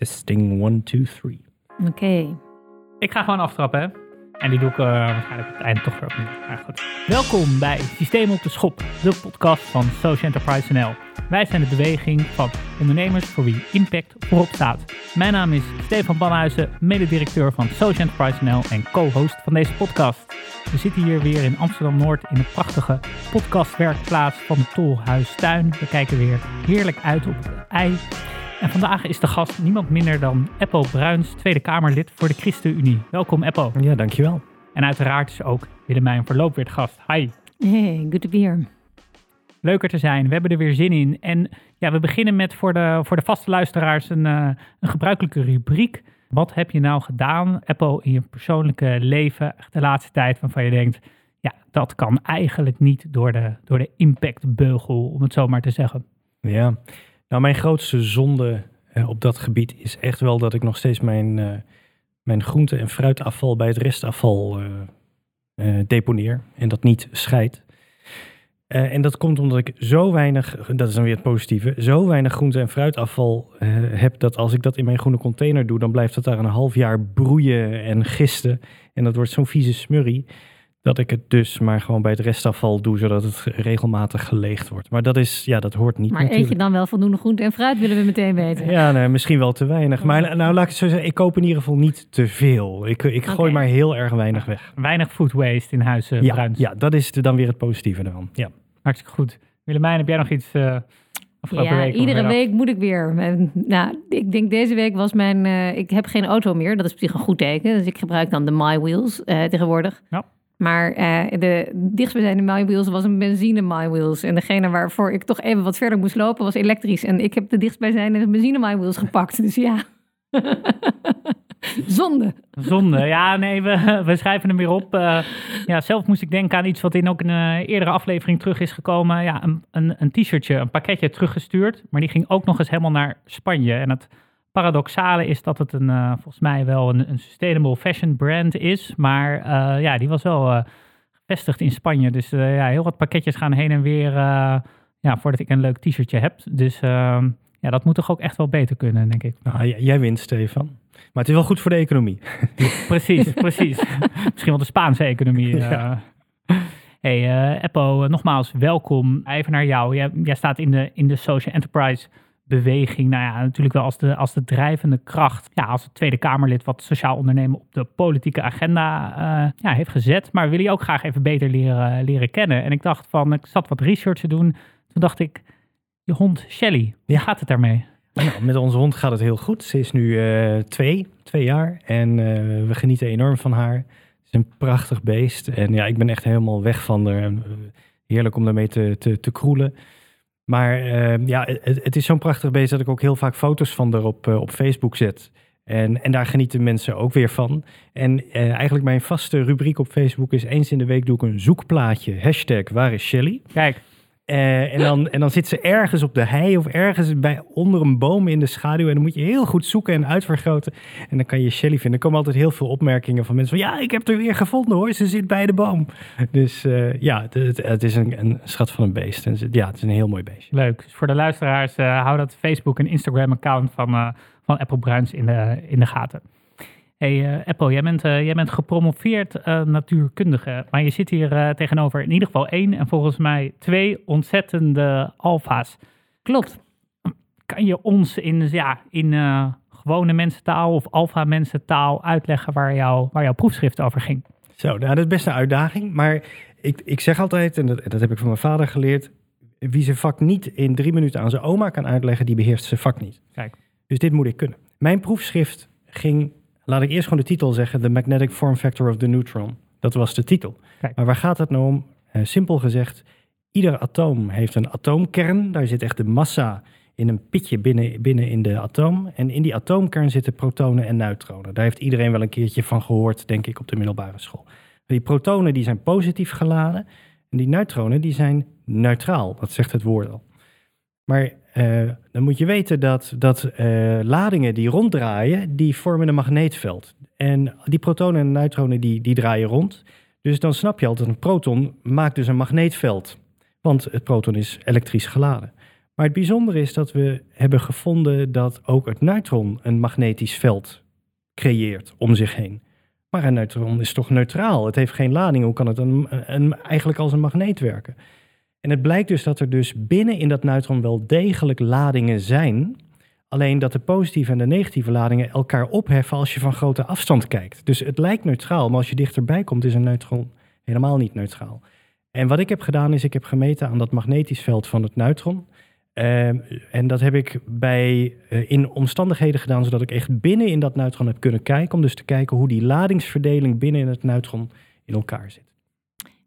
Testing 1, 2, 3. Oké. Ik ga gewoon aftrappen, hè? En die doe ik uh, waarschijnlijk op het einde toch weer opnieuw. Maar goed. Welkom bij Systeem op de Schop, de podcast van Social Enterprise NL. Wij zijn de beweging van ondernemers voor wie impact voorop staat. Mijn naam is Stefan Banhuizen, mededirecteur van Social Enterprise NL en co-host van deze podcast. We zitten hier weer in Amsterdam-Noord in de prachtige podcastwerkplaats van de Tolhuistuin. We kijken weer heerlijk uit op het ei. En vandaag is de gast niemand minder dan Eppo Bruins, Tweede Kamerlid voor de ChristenUnie. Welkom Eppo. Ja, dankjewel. En uiteraard is ook Willemijn Verloop weer de gast. Hi. Hey, good to be here. Leuker te zijn. We hebben er weer zin in. En ja, we beginnen met voor de, voor de vaste luisteraars een, uh, een gebruikelijke rubriek. Wat heb je nou gedaan, Eppo, in je persoonlijke leven de laatste tijd waarvan je denkt, ja, dat kan eigenlijk niet door de, door de impactbeugel, om het zo maar te zeggen. Ja, nou, mijn grootste zonde uh, op dat gebied is echt wel dat ik nog steeds mijn, uh, mijn groente- en fruitafval bij het restafval uh, deponeer en dat niet scheid. en dat komt omdat ik zo weinig, dat is dan weer het positieve, zo weinig groente- en fruitafval heb dat als ik dat in mijn groene container doe, dan blijft dat daar een half jaar broeien en gisten. En dat wordt zo'n vieze smurrie dat ik het dus maar gewoon bij het restafval doe, zodat het regelmatig geleegd wordt. Maar dat is, ja, dat hoort niet. Maar natuurlijk. eet je dan wel voldoende groente en fruit, willen we meteen weten. Ja, nee, misschien wel te weinig. Maar nou, laat ik het zo zeggen, ik koop in ieder geval niet te veel. Ik, ik gooi maar heel erg weinig weg. Weinig food waste in huis, uh, Ja, Bruins. ja, dat is dan weer het positieve ervan. Ja. Hartstikke goed. Willemijn, heb jij nog iets uh, afgelopen Ja, week? iedere week moet ik weer. Nou, ik denk deze week was mijn... eh, ik heb geen auto meer, dat is op zich een goed teken. Dus ik gebruik dan de MyWheels eh tegenwoordig. Ja. Maar eh, de dichtstbijzijnde MyWheels was een benzine MyWheels. En degene waarvoor ik toch even wat verder moest lopen was elektrisch. En ik heb de dichtstbijzijnde benzine MyWheels gepakt. Dus ja, zonde. Zonde. Ja, nee, we, we schrijven hem weer op. Uh, ja, zelf moest ik denken aan iets wat in ook een uh, eerdere aflevering terug is gekomen. Ja, een, een, een t-shirtje, een pakketje teruggestuurd. Maar die ging ook nog eens helemaal naar Spanje. En het paradoxale is dat het een, uh, volgens mij wel een, een, sustainable fashion brand is. Maar uh, ja, die was wel uh, gevestigd in Spanje. Dus ja, heel wat pakketjes gaan heen en weer ja, voordat ik een leuk t-shirtje heb. Dus ehm, ja, dat moet toch ook echt wel beter kunnen, denk ik. Nou, jij wint, Stefan. Maar het is wel goed voor de economie. precies, precies. Misschien wel de Spaanse economie. Ja. Hey, Eppo, nogmaals welkom. Even naar jou. Jij, jij staat in de, in de social enterprise beweging. Nou ja, natuurlijk wel als de, als de drijvende kracht. Ja, als het Tweede Kamerlid wat sociaal ondernemen op de politieke agenda uh, ja, heeft gezet. Maar wil je ook graag even beter leren, leren kennen. En ik dacht van, ik zat wat research te doen. Toen dacht ik, je hond Shelly, hoe Ja. gaat het daarmee? Nou, met onze hond gaat het heel goed. Ze is nu uh, twee, twee jaar en uh, we genieten enorm van haar. Het is een prachtig beest en ja, ik ben echt helemaal weg van haar. En, Heerlijk om daarmee te, te, te kroelen. Maar uh, ja, het, is zo'n prachtig beest dat ik ook heel vaak foto's van haar op, uh, op Facebook zet. En, en daar genieten mensen ook weer van. En uh, eigenlijk mijn vaste rubriek op Facebook is eens in de week doe ik een zoekplaatje. Hashtag waar is Shelly? Kijk. Uh, en, dan, en dan zit ze ergens op de hei of ergens bij, onder een boom in de schaduw. En dan moet je heel goed zoeken en uitvergroten. En dan kan je Shelly vinden. Er komen altijd heel veel opmerkingen van mensen van... ja, ik heb er weer gevonden hoor, ze zit bij de boom. Dus uh, ja, het, het, is een, een schat van een beest. En ja, het is een heel mooi beestje. Leuk. Dus voor de luisteraars, uh, hou dat Facebook en Instagram account van, van Apple Bruins in de, in de gaten. Hey uh, Apple, jij bent, uh, jij bent gepromoveerd uh, natuurkundige, maar je zit hier tegenover in ieder geval één en volgens mij twee ontzettende alfa's. Klopt. Kan je ons in, ja, in gewone mensentaal of alfa mensentaal uitleggen waar, jou, waar jouw proefschrift over ging? Zo, nou, dat is best een uitdaging, maar ik, ik zeg altijd, en dat, dat heb ik van mijn vader geleerd, wie zijn vak niet in drie minuten aan zijn oma kan uitleggen, die beheerst zijn vak niet. Kijk. Dus dit moet ik kunnen. Mijn proefschrift ging Laat ik eerst gewoon de titel zeggen: The Magnetic Form Factor of the Neutron. Dat was de titel. Kijk. Maar waar gaat het nou om? Uh, simpel gezegd, ieder atoom heeft een atoomkern. Daar zit echt de massa in een pitje binnen, binnen in de atoom. En in die atoomkern zitten protonen en neutronen. Daar heeft iedereen wel een keertje van gehoord, denk ik, op de middelbare school. Die protonen die zijn positief geladen. En die neutronen die zijn neutraal. Dat zegt het woord al. Maar uh, dan moet je weten dat, dat uh, ladingen die ronddraaien, die vormen een magneetveld. En die protonen en neutronen die, die draaien rond. Dus dan snap je al dat een proton maakt dus een magneetveld. Want het proton is elektrisch geladen. Maar het bijzondere is dat we hebben gevonden dat ook het neutron een magnetisch veld creëert om zich heen. Maar een neutron is toch neutraal? Het heeft geen lading. Hoe kan het een, een, eigenlijk als een magneet werken? En het blijkt dus dat er dus binnen in dat neutron wel degelijk ladingen zijn. Alleen dat de positieve en de negatieve ladingen elkaar opheffen als je van grote afstand kijkt. Dus het lijkt neutraal, maar als je dichterbij komt, is een neutron helemaal niet neutraal. En wat ik heb gedaan is, ik heb gemeten aan dat magnetisch veld van het neutron. Ehm, en dat heb ik bij, eh, in omstandigheden gedaan, zodat ik echt binnen in dat neutron heb kunnen kijken. Om dus te kijken hoe die ladingsverdeling binnen in het neutron in elkaar zit.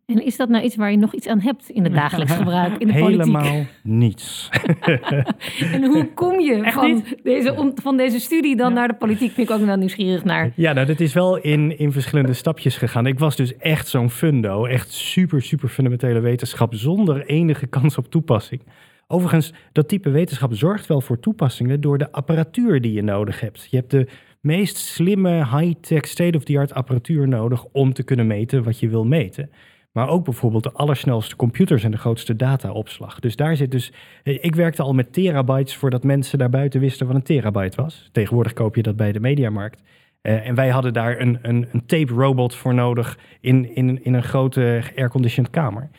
En is dat nou iets waar je nog iets aan hebt in het dagelijks gebruik, in de Helemaal politiek? niets. En hoe kom je van deze, om- van deze studie dan Ja. naar de politiek? Vind ik ook wel nieuwsgierig naar. Ja, nou, dat is wel in, in verschillende stapjes gegaan. Ik was dus echt zo'n fundo, echt super, super fundamentele wetenschap zonder enige kans op toepassing. Overigens, dat type wetenschap zorgt wel voor toepassingen door de apparatuur die je nodig hebt. Je hebt de meest slimme, high-tech, state-of-the-art apparatuur nodig om te kunnen meten wat je wil meten. Maar ook bijvoorbeeld de allersnelste computers en de grootste dataopslag. Dus daar zit dus. Ik werkte al met terabytes voordat mensen daarbuiten wisten wat een terabyte was. Tegenwoordig koop je dat bij de mediamarkt. Eh, en wij hadden daar een, een, een tape robot voor nodig in, in, in een grote airconditioned kamer.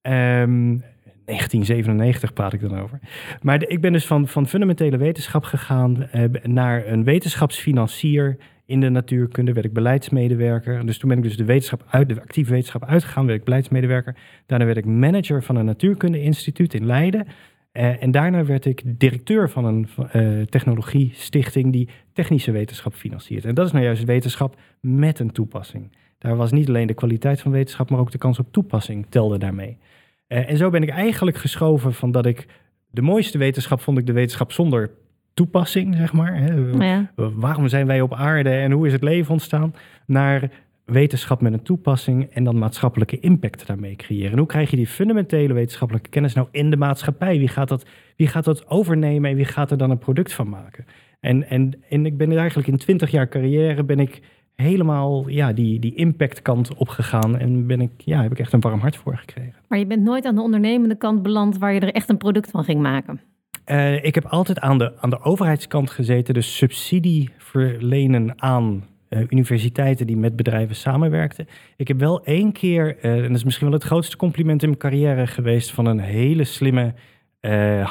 Ehm 1997 praat ik dan over. Maar ik ben dus van, van fundamentele wetenschap gegaan eh, naar een wetenschapsfinancier in de natuurkunde. Werd ik beleidsmedewerker. Dus toen ben ik dus de, wetenschap uit, de actieve wetenschap uitgegaan, werd ik beleidsmedewerker. Daarna werd ik manager van een natuurkunde-instituut in Leiden. Eh, en daarna werd ik directeur van een eh technologiestichting die technische wetenschap financiert. En dat is nou juist wetenschap met een toepassing. Daar was niet alleen de kwaliteit van wetenschap, maar ook de kans op toepassing telde daarmee. Eh, en zo ben ik eigenlijk geschoven van dat ik de mooiste wetenschap vond ik de wetenschap zonder toepassing, zeg maar. Hè. Ja. Waarom zijn wij op aarde en hoe is het leven ontstaan? Naar wetenschap met een toepassing en dan maatschappelijke impact daarmee creëren. En hoe krijg je die fundamentele wetenschappelijke kennis nou in de maatschappij? Wie gaat dat, wie gaat dat overnemen en wie gaat er dan een product van maken? En, en, en ik ben er eigenlijk in twintig jaar carrière ben ik helemaal ja, die, die impactkant opgegaan en ben ik, ja, heb ik echt een warm hart voor gekregen. Maar je bent nooit aan de ondernemende kant beland waar je er echt een product van ging maken. Eh, ik heb altijd aan de, aan de overheidskant gezeten, dus subsidie verlenen aan eh, universiteiten die met bedrijven samenwerkten. Ik heb wel één keer, eh, en dat is misschien wel het grootste compliment in mijn carrière geweest, van een hele slimme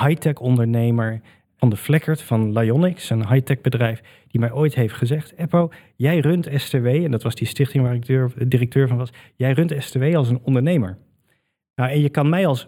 high-tech ondernemer van de Fleckert van Lyonix, een high-tech bedrijf, die mij ooit heeft gezegd: Eppo, jij runt STW, en dat was die stichting waar ik directeur van was, jij runt STW als een ondernemer. Nou, en je kan mij als,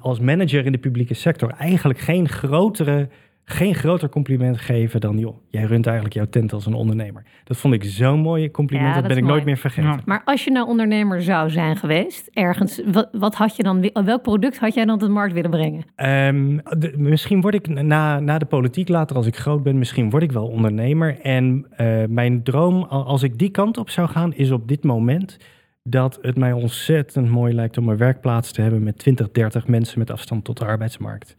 als manager in de publieke sector eigenlijk geen grotere, geen groter compliment geven dan, joh, jij runt eigenlijk jouw tent als een ondernemer. Dat vond ik zo'n mooi compliment, Ja, dat dat ben ik nooit meer vergeten. Ja. Maar als je nou ondernemer zou zijn geweest, ergens, wat, wat had je dan, welk product had jij dan op de markt willen brengen? Ehm, de- misschien word ik na, na de politiek later, als ik groot ben, misschien word ik wel ondernemer. En eh, mijn droom, al- als ik die kant op zou gaan, is op dit moment dat het mij ontzettend mooi lijkt om een werkplaats te hebben met 20, 30 mensen met afstand tot de arbeidsmarkt.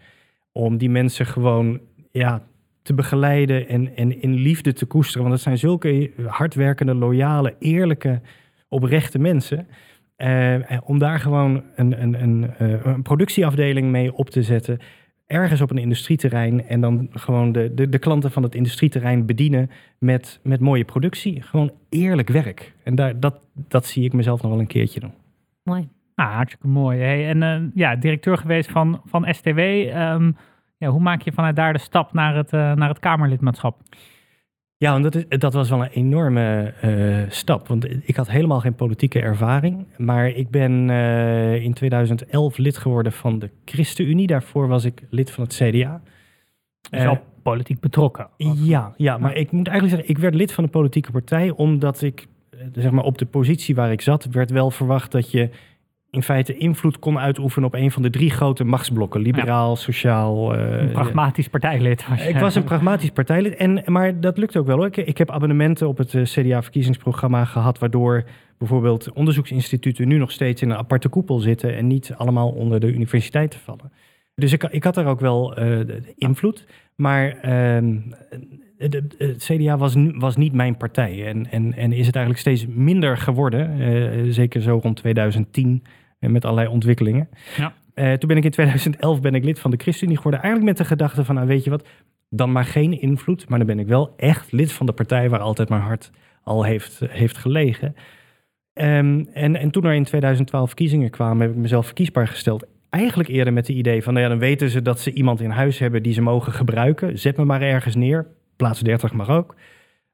Om die mensen gewoon ja, te begeleiden en, en in liefde te koesteren. Want het zijn zulke hardwerkende, loyale, eerlijke, oprechte mensen. Eh, en om daar gewoon een, een, een, eh, een productieafdeling mee op te zetten. Ergens op een industrieterrein. En dan gewoon de, de, de klanten van het industrieterrein bedienen met, met mooie productie. Gewoon eerlijk werk. En daar, dat, dat zie ik mezelf nog wel een keertje doen. Mooi. Ah, hartstikke mooi. Hey, en eh, ja, directeur geweest van, van STW. Ehm, ja, hoe maak je vanuit daar de stap naar het, eh, naar het Kamerlidmaatschap? Ja, want dat, is, dat was wel een enorme eh, stap. Want ik had helemaal geen politieke ervaring. Maar ik ben eh, in 2011 lid geworden van de ChristenUnie. Daarvoor was ik lid van het CDA. Dus Eh, wel politiek betrokken. Ja, ja, maar ik moet eigenlijk zeggen, ik werd lid van een politieke partij omdat ik, zeg maar, op de positie waar ik zat, werd wel verwacht dat je in feite invloed kon uitoefenen op een van de drie grote machtsblokken: liberaal, sociaal. eh, een pragmatisch partijlid. was je. ik was een pragmatisch partijlid, en, maar dat lukt ook wel hoor. Ik, ik heb abonnementen op het eh, CDA-verkiezingsprogramma gehad, waardoor bijvoorbeeld onderzoeksinstituten nu nog steeds in een aparte koepel zitten en niet allemaal onder de universiteiten vallen. Dus ik, ik had daar ook wel eh, invloed, maar ehm, het CDA was, was niet mijn partij en, en, en is het eigenlijk steeds minder geworden, zeker zo rond 2010 en met allerlei ontwikkelingen. Ja. Eh, toen ben ik in 2011 ben ik lid van de ChristenUnie geworden. Eigenlijk met de gedachte van, nou weet je wat, dan maar geen invloed. Maar dan ben ik wel echt lid van de partij waar altijd mijn hart al heeft, heeft gelegen. Ehm, en, en toen er in 2012 verkiezingen kwamen, heb ik mezelf verkiesbaar gesteld. Eigenlijk eerder met het idee van, nou ja, dan weten ze dat ze iemand in huis hebben die ze mogen gebruiken. Zet me maar ergens neer. Plaats 30 mag ook.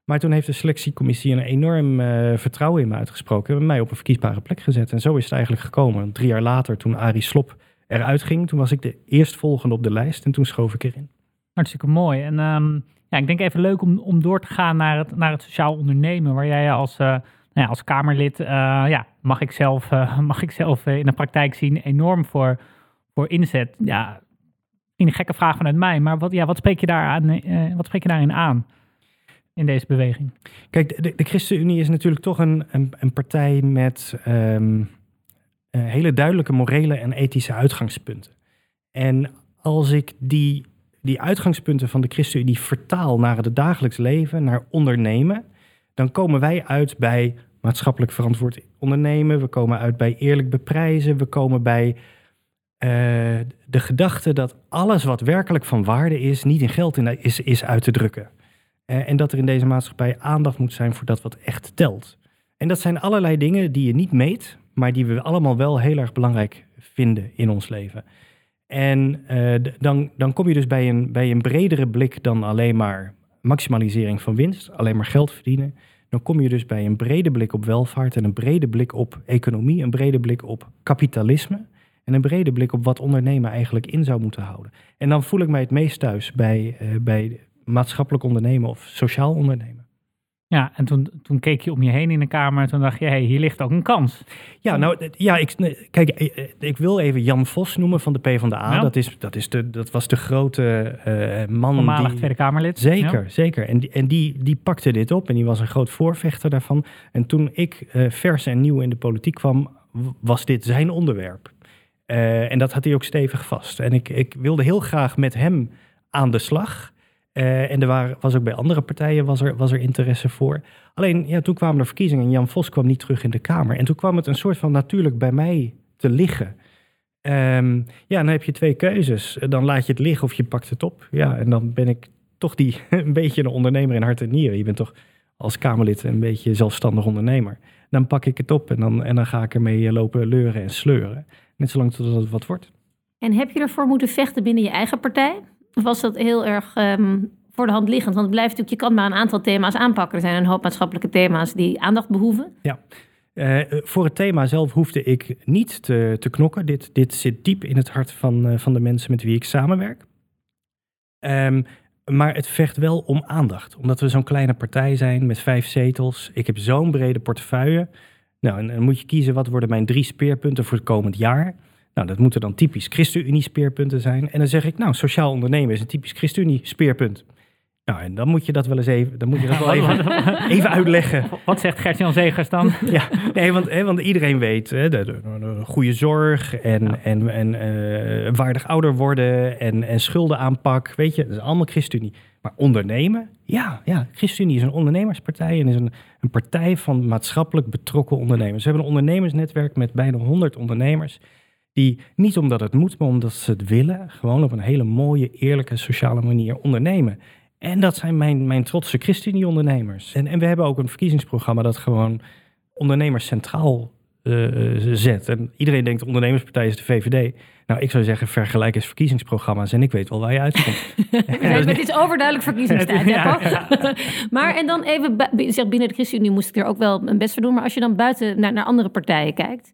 Maar toen heeft de selectiecommissie een enorm uh, vertrouwen in me uitgesproken. En mij op een verkiesbare plek gezet. En zo is het eigenlijk gekomen. Drie jaar later, toen Arie Slop eruit ging, toen was ik de eerstvolgende op de lijst. En toen schoof ik erin. Hartstikke mooi. En um, ja, ik denk even leuk om, om door te gaan naar het, naar het sociaal ondernemen. Waar jij als, uh, nou ja, als Kamerlid, uh, ja, mag ik zelf, mag ik zelf in de praktijk zien, enorm voor, voor inzet. Ja, een gekke vraag vanuit mij. Maar wat, ja, wat, spreek je daar aan, wat spreek je daarin aan? In deze beweging? Kijk, de, ChristenUnie is natuurlijk toch een, een, een partij met um, hele duidelijke morele en ethische uitgangspunten. En als ik die, die uitgangspunten van de ChristenUnie vertaal naar het dagelijks leven, naar ondernemen, dan komen wij uit bij maatschappelijk verantwoord ondernemen. We komen uit bij eerlijk beprijzen. We komen bij uh, de gedachte dat alles wat werkelijk van waarde is, niet in geld is, is uit te drukken. Uh, en dat er in deze maatschappij aandacht moet zijn voor dat wat echt telt. En dat zijn allerlei dingen die je niet meet, maar die we allemaal wel heel erg belangrijk vinden in ons leven. En uh, dan, dan kom je dus bij een, bij een bredere blik dan alleen maar maximalisering van winst, alleen maar geld verdienen. Dan kom je dus bij een brede blik op welvaart en een brede blik op economie, een brede blik op kapitalisme en een brede blik op wat ondernemen eigenlijk in zou moeten houden. En dan voel ik mij het meest thuis bij, uh, bij maatschappelijk ondernemen of sociaal ondernemen. Ja, en toen, toen keek je om je heen in de kamer en toen dacht je, hey, hier ligt ook een kans. Ja, nou, ja, ik, kijk, eh, ik wil even Jan Vos noemen van de PvdA. Ja. Dat, is, dat, is de, dat was de grote uh, man. Voormalig die, Tweede Kamerlid. Zeker, ja. zeker. En, die, en die, die pakte dit op en die was een groot voorvechter daarvan. En toen ik uh, vers en nieuw in de politiek kwam, was dit zijn onderwerp. Uh, en dat had hij ook stevig vast. En ik, ik wilde heel graag met hem aan de slag. Uh, en er waren, was ook bij andere partijen was er, was er interesse voor. Alleen, ja, toen kwamen er verkiezingen en Jan Vos kwam niet terug in de Kamer. En toen kwam het een soort van natuurlijk bij mij te liggen. Um, ja, dan heb je twee keuzes. Dan laat je het liggen of je pakt het op. Ja, en dan ben ik toch die, een beetje een ondernemer in hart en nieren. Je bent toch als Kamerlid een beetje zelfstandig ondernemer. Dan pak ik het op en dan, en dan ga ik ermee lopen leuren en sleuren. Net zolang tot het wat wordt. En heb je ervoor moeten vechten binnen je eigen partij? Was dat heel erg um, voor de hand liggend? Want het blijft natuurlijk, je kan maar een aantal thema's aanpakken. Er zijn een hoop maatschappelijke thema's die aandacht behoeven. Ja. Uh, voor het thema zelf hoefde ik niet te, te knokken. Dit, dit zit diep in het hart van, uh, van de mensen met wie ik samenwerk. Um, maar het vecht wel om aandacht. Omdat we zo'n kleine partij zijn met vijf zetels. Ik heb zo'n brede portefeuille. Nou, en dan moet je kiezen wat worden mijn drie speerpunten voor het komend jaar. Nou, dat moeten dan typisch ChristenUnie-speerpunten zijn. En dan zeg ik, nou, sociaal ondernemen is een typisch ChristenUnie-speerpunt. Nou, en dan moet je dat wel eens even, dan moet je dat wel even, even uitleggen. Wat zegt Gert-Jan Zegers dan? ja, nee, want, hè, want iedereen weet, hè, de, de, de, goede zorg en, ja. en, en uh, waardig ouder worden en, en schuldenaanpak, weet je, dat is allemaal ChristenUnie. Maar ondernemen, ja, ja ChristenUnie is een ondernemerspartij en is een, een partij van maatschappelijk betrokken ondernemers. We hebben een ondernemersnetwerk met bijna 100 ondernemers die niet omdat het moet, maar omdat ze het willen, gewoon op een hele mooie, eerlijke, sociale manier ondernemen. En dat zijn mijn, mijn trotse ChristenUnie-ondernemers. En, en we hebben ook een verkiezingsprogramma dat gewoon ondernemers centraal uh, zet. En iedereen denkt, de ondernemerspartij is de VVD. Nou, ik zou zeggen, vergelijk eens verkiezingsprogramma's en ik weet wel waar je uitkomt. het is overduidelijk verkiezingstijd, ja, ja. maar en dan even, zeg, binnen de ChristenUnie moest ik er ook wel een best voor doen. Maar als je dan buiten naar, naar andere partijen kijkt...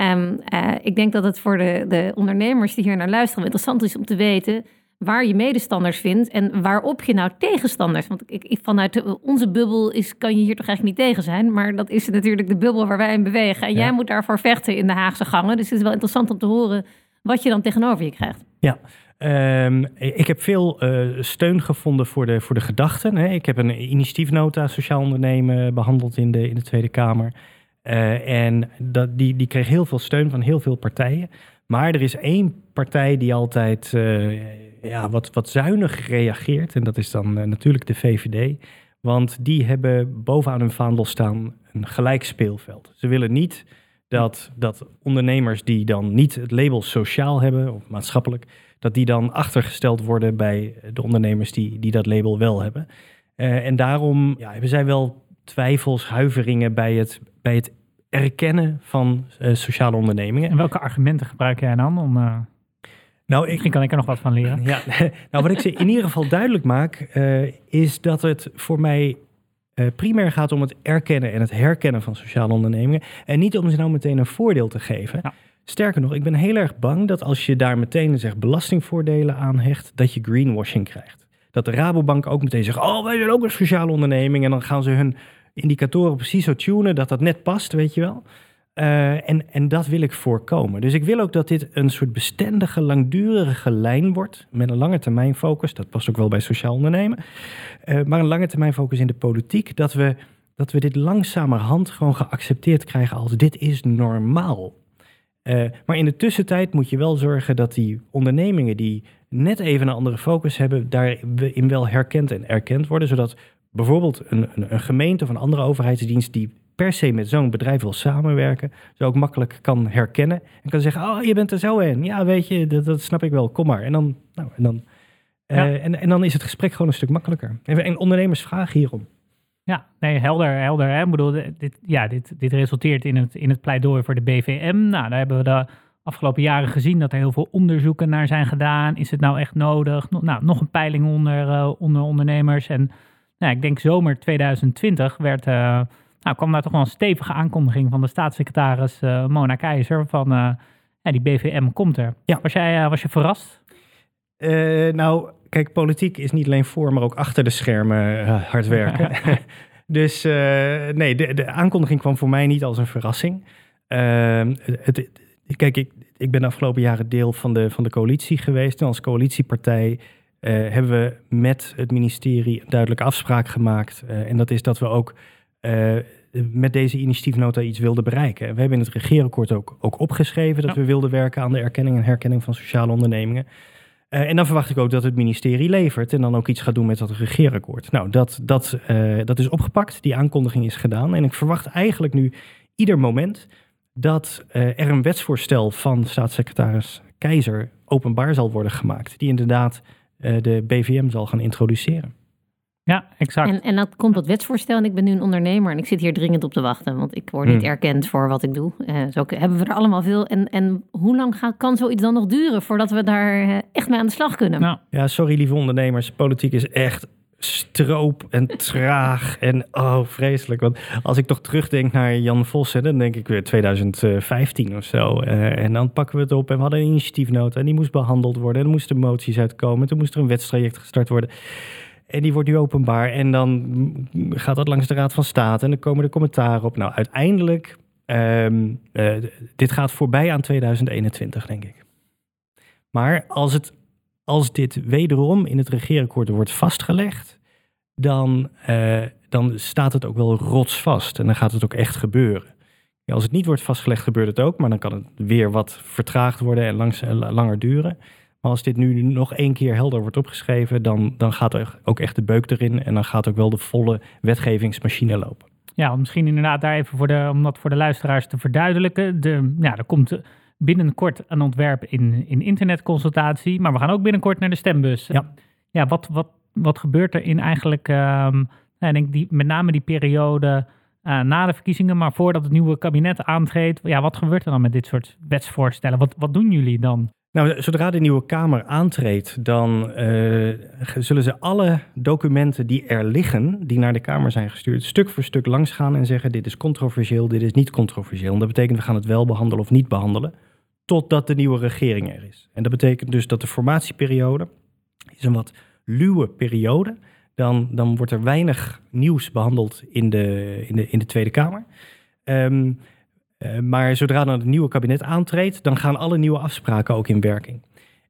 Um, uh, ik denk dat het voor de, de ondernemers die hier naar luisteren interessant is om te weten waar je medestanders vindt en waarop je nou tegenstanders. Want ik, ik, vanuit onze bubbel is, kan je hier toch eigenlijk niet tegen zijn. Maar dat is natuurlijk de bubbel waar wij in bewegen. En ja. jij moet daarvoor vechten in de Haagse gangen. Dus het is wel interessant om te horen wat je dan tegenover je krijgt. Ja, Um, ik heb veel uh, steun gevonden voor de, voor de gedachten. Hè. Ik heb een initiatiefnota sociaal ondernemen behandeld in de, in de Tweede Kamer. Uh, en die, die kreeg heel veel steun van heel veel partijen. Maar er is één partij die altijd uh, ja, wat, wat zuinig reageert. En dat is dan uh, natuurlijk de VVD. Want die hebben bovenaan hun vaandel staan een gelijk speelveld. Ze willen niet dat, dat ondernemers die dan niet het label sociaal hebben of maatschappelijk, dat die dan achtergesteld worden bij de ondernemers die, die dat label wel hebben. Eh, en daarom ja, hebben zij wel twijfels, huiveringen bij het, bij het erkennen van eh, sociale ondernemingen. En welke argumenten gebruik jij dan om... Uh, nou, ik, Misschien kan ik er nog wat van leren. Ja, nou, wat ik ze in ieder geval duidelijk maak, is dat het voor mij primair gaat om het erkennen en het herkennen van sociale ondernemingen. En niet om ze nou meteen een voordeel te geven. Sterker nog, ik ben heel erg bang dat als je daar meteen zeg, belastingvoordelen aan hecht, dat je greenwashing krijgt. Dat de Rabobank ook meteen zegt, oh, wij zijn ook een sociale onderneming. En dan gaan ze hun indicatoren precies zo tunen dat dat net past, weet je wel. Uh, en, en dat wil ik voorkomen. Dus ik wil ook dat dit een soort bestendige, langdurige lijn wordt. Met een lange termijn focus. Dat past ook wel bij sociaal ondernemen. Uh, maar een lange termijn focus in de politiek. Dat we, dat we dit langzamerhand gewoon geaccepteerd krijgen als dit is normaal. Uh, maar in de tussentijd moet je wel zorgen dat die ondernemingen die net even een andere focus hebben, daarin wel herkend en erkend worden. Zodat bijvoorbeeld een, een, een gemeente of een andere overheidsdienst die per se met zo'n bedrijf wil samenwerken, zo ook makkelijk kan herkennen en kan zeggen, oh, je bent er zo in. Ja, weet je, dat, dat snap ik wel, kom maar. En dan, nou, en dan, uh, en, en dan is het gesprek gewoon een stuk makkelijker. En, en ondernemers vragen hierom. Ja, nee, helder, helder. Hè? Ik bedoel, dit, ja, dit, dit resulteert in het, in het pleidooi voor de BVM. Nou, daar hebben we de afgelopen jaren gezien dat er heel veel onderzoeken naar zijn gedaan. Is het nou echt nodig? Nou, nog een peiling onder, uh, onder ondernemers. En nou, ik denk zomer 2020 werd, uh, nou, kwam daar toch wel een stevige aankondiging van de staatssecretaris uh, Mona Keizer van ja, die BVM komt er. Ja. Was, jij, was je verrast? nou, kijk, politiek is niet alleen voor, maar ook achter de schermen hard werken. dus nee, de, de, aankondiging kwam voor mij niet als een verrassing. Ehm, het, kijk, ik, ik ben de afgelopen jaren deel van de, van de coalitie geweest. En als coalitiepartij uh, hebben we met het ministerie een duidelijke afspraak gemaakt. Uh, en dat is dat we ook uh, met deze initiatiefnota iets wilden bereiken. We hebben in het regeerakkoord ook, ook opgeschreven dat we wilden werken aan de erkenning en herkenning van sociale ondernemingen. en dan verwacht ik ook dat het ministerie levert en dan ook iets gaat doen met dat regeerakkoord. Nou, dat, dat, dat is opgepakt, die aankondiging is gedaan. En ik verwacht eigenlijk nu ieder moment dat er een wetsvoorstel van staatssecretaris Keizer openbaar zal worden gemaakt. Die inderdaad de BVM zal gaan introduceren. Ja, exact. En, en dat komt dat wetsvoorstel en ik ben nu een ondernemer en ik zit hier dringend op te wachten, want ik word niet hmm. erkend voor wat ik doe. Uh, zo hebben we er allemaal veel. En, en hoe lang gaat, kan zoiets dan nog duren voordat we daar uh, echt mee aan de slag kunnen? Nou. Ja, sorry lieve ondernemers, politiek is echt stroop en traag en oh, vreselijk. Want als ik toch terugdenk naar Jan Vossen, dan denk ik weer 2015 of zo. Uh, en dan pakken we het op en we hadden een initiatiefnota en die moest behandeld worden. En moesten moties uitkomen. Toen moest er een wetstraject gestart worden. En die wordt nu openbaar en dan gaat dat langs de Raad van State en dan komen er commentaren op. Nou, uiteindelijk, um, dit gaat voorbij aan 2021, denk ik. Maar als het als dit wederom in het regeerakkoord wordt vastgelegd, dan, uh, dan staat het ook wel rotsvast en dan gaat het ook echt gebeuren. Ja, als het niet wordt vastgelegd, gebeurt het ook, maar dan kan het weer wat vertraagd worden en langs, eh, langer duren. Maar als dit nu nog één keer helder wordt opgeschreven, dan, dan gaat er ook echt de beuk erin en dan gaat ook wel de volle wetgevingsmachine lopen. Ja, misschien inderdaad daar even voor de, om dat voor de luisteraars te verduidelijken. De, ja, er komt binnenkort een ontwerp in, in internetconsultatie, maar we gaan ook binnenkort naar de stembus. Ja, ja wat, wat, wat gebeurt er in eigenlijk, um, ik denk die, met name die periode uh, na de verkiezingen, maar voordat het nieuwe kabinet aantreedt, ja, wat gebeurt er dan met dit soort wetsvoorstellen? Wat, wat doen jullie dan? Nou, zodra de nieuwe Kamer aantreedt, dan uh, zullen ze alle documenten die er liggen, die naar de Kamer zijn gestuurd, stuk voor stuk langs gaan en zeggen: dit is controversieel, dit is niet controversieel. En dat betekent we gaan het wel behandelen of niet behandelen totdat de nieuwe regering er is. En dat betekent dus dat de formatieperiode is een wat luwe periode. Dan, dan wordt er weinig nieuws behandeld in de, in de, in de Tweede Kamer. Um, uh, maar zodra dan het nieuwe kabinet aantreedt, dan gaan alle nieuwe afspraken ook in werking.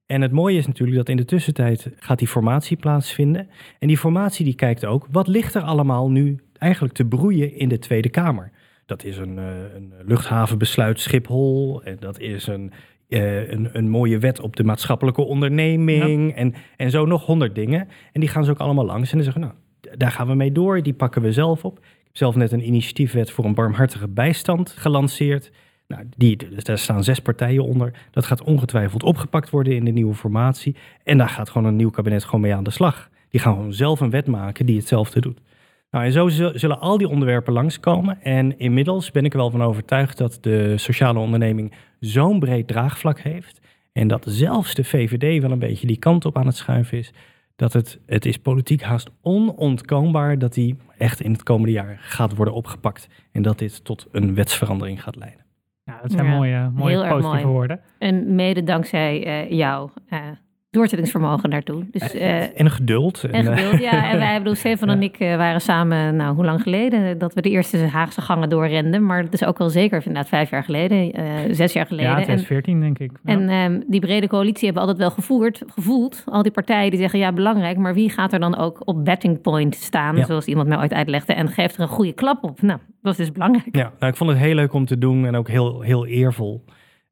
En het mooie is natuurlijk dat in de tussentijd gaat die formatie plaatsvinden. En die formatie die kijkt ook, wat ligt er allemaal nu eigenlijk te broeien in de Tweede Kamer? Dat is een, uh, een luchthavenbesluit Schiphol. En dat is een, uh, een, een, mooie wet op de maatschappelijke onderneming. En, en zo nog honderd dingen. En die gaan ze ook allemaal langs. En dan zeggen nou, daar gaan we mee door. Die pakken we zelf op. Ik heb zelf net een initiatiefwet voor een barmhartige bijstand gelanceerd. Nou, die, dus daar staan zes partijen onder. Dat gaat ongetwijfeld opgepakt worden in de nieuwe formatie. En daar gaat gewoon een nieuw kabinet gewoon mee aan de slag. Die gaan gewoon zelf een wet maken die hetzelfde doet. Nou, en zo zullen al die onderwerpen langskomen. En inmiddels ben ik er wel van overtuigd dat de sociale onderneming zo'n breed draagvlak heeft. En dat zelfs de VVD wel een beetje die kant op aan het schuiven is. Dat het, het is politiek haast onontkoombaar dat die echt in het komende jaar gaat worden opgepakt. En dat dit tot een wetsverandering gaat leiden. Ja, dat zijn mooie, mooie positieve mooi. woorden. En mede dankzij uh, jou uh, doorzettingsvermogen daartoe. Dus, uh, en geduld. En, geduld, ja. En wij, bedoel, Stefan en ik waren samen, nou, hoe lang geleden, dat we de eerste Haagse gangen doorrenden. Maar dat is ook wel zeker, inderdaad, vijf jaar geleden, uh, zes jaar geleden. Ja, 2014 denk ik. Ja. En um, die brede coalitie hebben we altijd wel gevoerd, gevoeld. Al die partijen die zeggen, ja, belangrijk, maar wie gaat er dan ook op betting point staan, zoals iemand mij ooit uitlegde, en geeft er een goede klap op? Nou, dat is dus belangrijk. Ja, nou, ik vond het heel leuk om te doen en ook heel, heel eervol.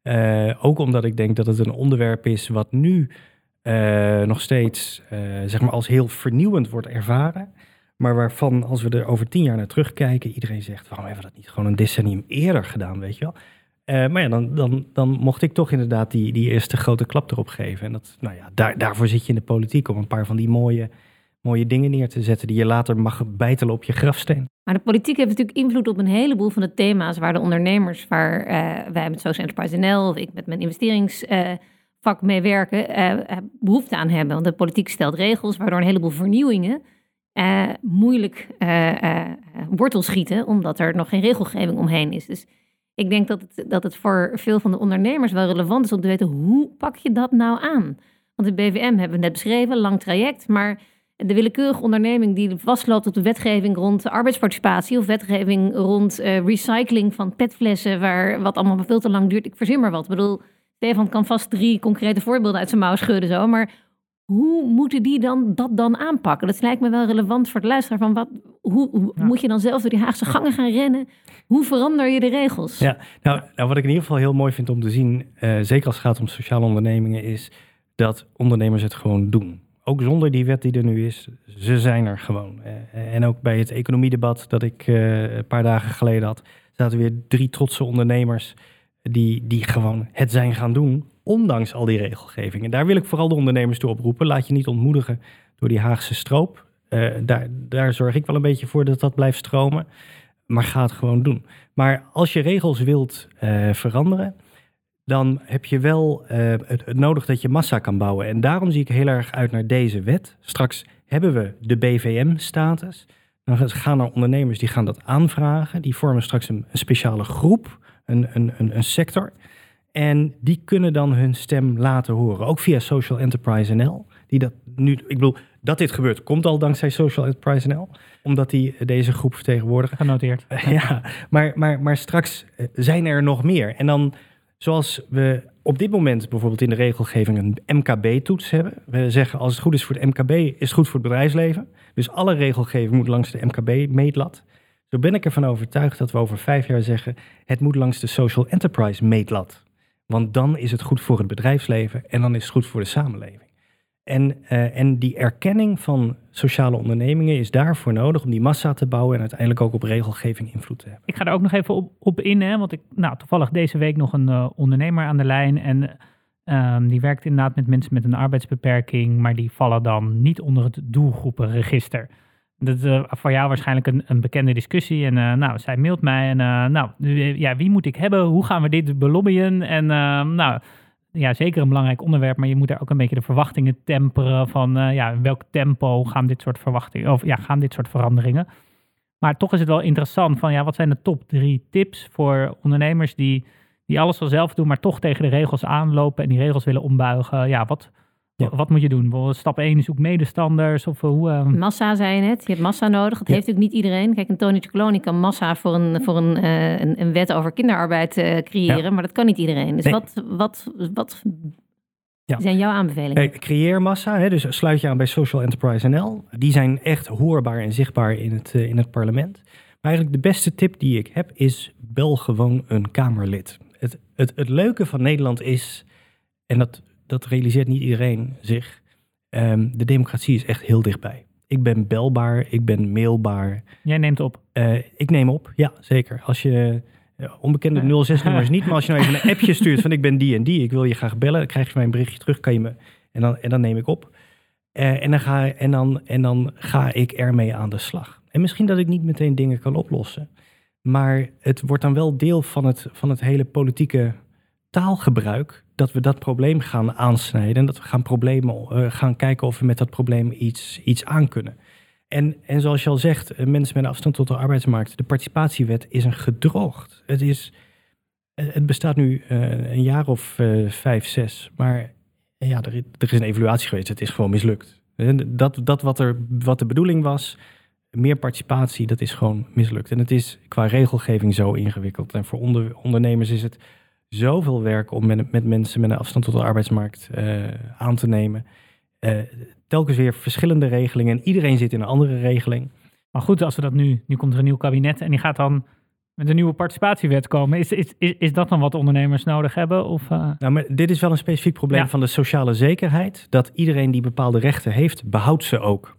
Uh, ook omdat ik denk dat het een onderwerp is wat nu uh, nog steeds uh, zeg maar als heel vernieuwend wordt ervaren. Maar waarvan, als we er over tien jaar naar terugkijken, iedereen zegt: waarom hebben we dat niet gewoon een decennium eerder gedaan, weet je wel? Uh, maar ja, dan, dan, dan mocht ik toch inderdaad die, die eerste grote klap erop geven. En dat, nou ja, daar, daarvoor zit je in de politiek om een paar van die mooie, mooie dingen neer te zetten die je later mag bijtelen op je grafsteen. Maar de politiek heeft natuurlijk invloed op een heleboel van de thema's waar de ondernemers, waar wij met Social Enterprise NL of ik met mijn investerings vak mee werken uh, behoefte aan hebben. Want de politiek stelt regels waardoor een heleboel vernieuwingen uh, moeilijk wortel schieten, omdat er nog geen regelgeving omheen is. Dus ik denk dat het, dat het voor veel van de ondernemers wel relevant is om te weten hoe pak je dat nou aan? Want de BVM hebben we net beschreven, lang traject, maar de willekeurige onderneming die vastloopt op de wetgeving rond arbeidsparticipatie of wetgeving rond recycling van petflessen, waar wat allemaal veel te lang duurt. Ik verzin maar wat. Ik bedoel, Stefan kan vast drie concrete voorbeelden uit zijn mouw schudden zo, maar hoe moeten die dan dat dan aanpakken? Dat lijkt me wel relevant voor het luisteren van wat, hoe, hoe moet je dan zelf door die Haagse gangen gaan rennen? Hoe verander je de regels? Ja, nou, nou wat ik in ieder geval heel mooi vind om te zien, uh, zeker als het gaat om sociale ondernemingen, is dat ondernemers het gewoon doen. Ook zonder die wet die er nu is, ze zijn er gewoon. Uh, en ook bij het economiedebat dat ik uh, een paar dagen geleden had, zaten weer drie trotse ondernemers die, die gewoon het zijn gaan doen, ondanks al die regelgeving. En daar wil ik vooral de ondernemers toe oproepen. Laat je niet ontmoedigen door die Haagse stroop. Uh, daar, daar zorg ik wel een beetje voor dat dat blijft stromen. Maar ga het gewoon doen. Maar als je regels wilt uh, veranderen, dan heb je wel uh, het, nodig dat je massa kan bouwen. En daarom zie ik heel erg uit naar deze wet. Straks hebben we de BVM-status. Dan gaan er ondernemers die gaan dat aanvragen. Die vormen straks een speciale groep een, een, een, een sector. En die kunnen dan hun stem laten horen. Ook via Social Enterprise NL. Die dat nu, ik bedoel, dat dit gebeurt, komt al dankzij Social Enterprise NL. Omdat die deze groep vertegenwoordigen. Genoteerd. ja, maar, maar, maar straks eh, zijn er nog meer. En dan, zoals we op dit moment bijvoorbeeld in de regelgeving een MKB-toets hebben. We zeggen als het goed is voor het MKB, is het goed voor het bedrijfsleven. Dus alle regelgeving moet langs de MKB-meetlat. Zo ben ik ervan overtuigd dat we over vijf jaar zeggen: het moet langs de social enterprise meetlat. Want dan is het goed voor het bedrijfsleven en dan is het goed voor de samenleving. En, uh, en die erkenning van sociale ondernemingen is daarvoor nodig om die massa te bouwen en uiteindelijk ook op regelgeving invloed te hebben. Ik ga er ook nog even op, op in, hè, want ik, nou, toevallig deze week nog een uh, ondernemer aan de lijn en um, die werkt inderdaad met mensen met een arbeidsbeperking, maar die vallen dan niet onder het doelgroepenregister. Dat is uh, voor jou waarschijnlijk een, een bekende discussie. En uh, nou, zij mailt mij. En uh, nou, ja, wie moet ik hebben? Hoe gaan we dit belobbyen? En nou, ja, zeker een belangrijk onderwerp. Maar je moet daar ook een beetje de verwachtingen temperen. Van ja, in welk tempo gaan dit soort verwachtingen? Of ja, gaan dit soort veranderingen? Maar toch is het wel interessant van ja, wat zijn de top drie tips voor ondernemers die, die alles wel zelf doen, maar toch tegen de regels aanlopen en die regels willen ombuigen? Ja, wat, ja. Wat moet je doen? Stap 1 zoek medestanders of eh, hoe? Uh... Massa zei je net. Je hebt massa nodig. Dat heeft natuurlijk niet iedereen. Kijk, een Tony Ciccone kan massa voor een, voor een, uh, een, een, wet over kinderarbeid uh, creëren, maar dat kan niet iedereen. Dus nee. wat, wat, wat zijn jouw aanbevelingen? creëer massa, hè, dus sluit je aan bij Social Enterprise NL. Die zijn echt hoorbaar en zichtbaar in het, in het parlement. Maar eigenlijk de beste tip die ik heb is bel gewoon een Kamerlid. Het, het, het leuke van Nederland is, en dat dat realiseert niet iedereen zich. Um, de democratie is echt heel dichtbij. Ik ben belbaar, ik ben mailbaar. Jij neemt op? Uh, ik neem op, ja, zeker. Als je Ja, onbekende 06-nummers niet, maar als je nou even een appje stuurt van ik ben die en die, ik wil je graag bellen, dan krijg je mij een berichtje terug, kan je me, en dan, en dan neem ik op. Eh, en, dan ga, en, dan, en dan ga ik ermee aan de slag. En misschien dat ik niet meteen dingen kan oplossen, maar het wordt dan wel deel van het, van het hele politieke taalgebruik, dat we dat probleem gaan aansnijden en dat we gaan, problemen, eh, gaan kijken of we met dat probleem iets, iets aan kunnen. En, en zoals je al zegt, eh, mensen met afstand tot de arbeidsmarkt, de participatiewet is een gedroogd. Het, is, eh, het bestaat nu een jaar of vijf, zes, maar ja, er, er, is een evaluatie geweest. Het is gewoon mislukt. Dat, dat wat, er, wat de bedoeling was, meer participatie, dat is gewoon mislukt. En het is qua regelgeving zo ingewikkeld. En voor onder, ondernemers is het zoveel werk om met, met mensen met een afstand tot de arbeidsmarkt uh, aan te nemen. Uh, telkens weer verschillende regelingen en iedereen zit in een andere regeling. Maar goed, als we dat nu, nu komt er een nieuw kabinet en die gaat dan met een nieuwe participatiewet komen. Is, is, is, is dat dan wat ondernemers nodig hebben? Of, uh... Nou, maar dit is wel een specifiek probleem ja. van de sociale zekerheid. Dat iedereen die bepaalde rechten heeft, behoudt ze ook.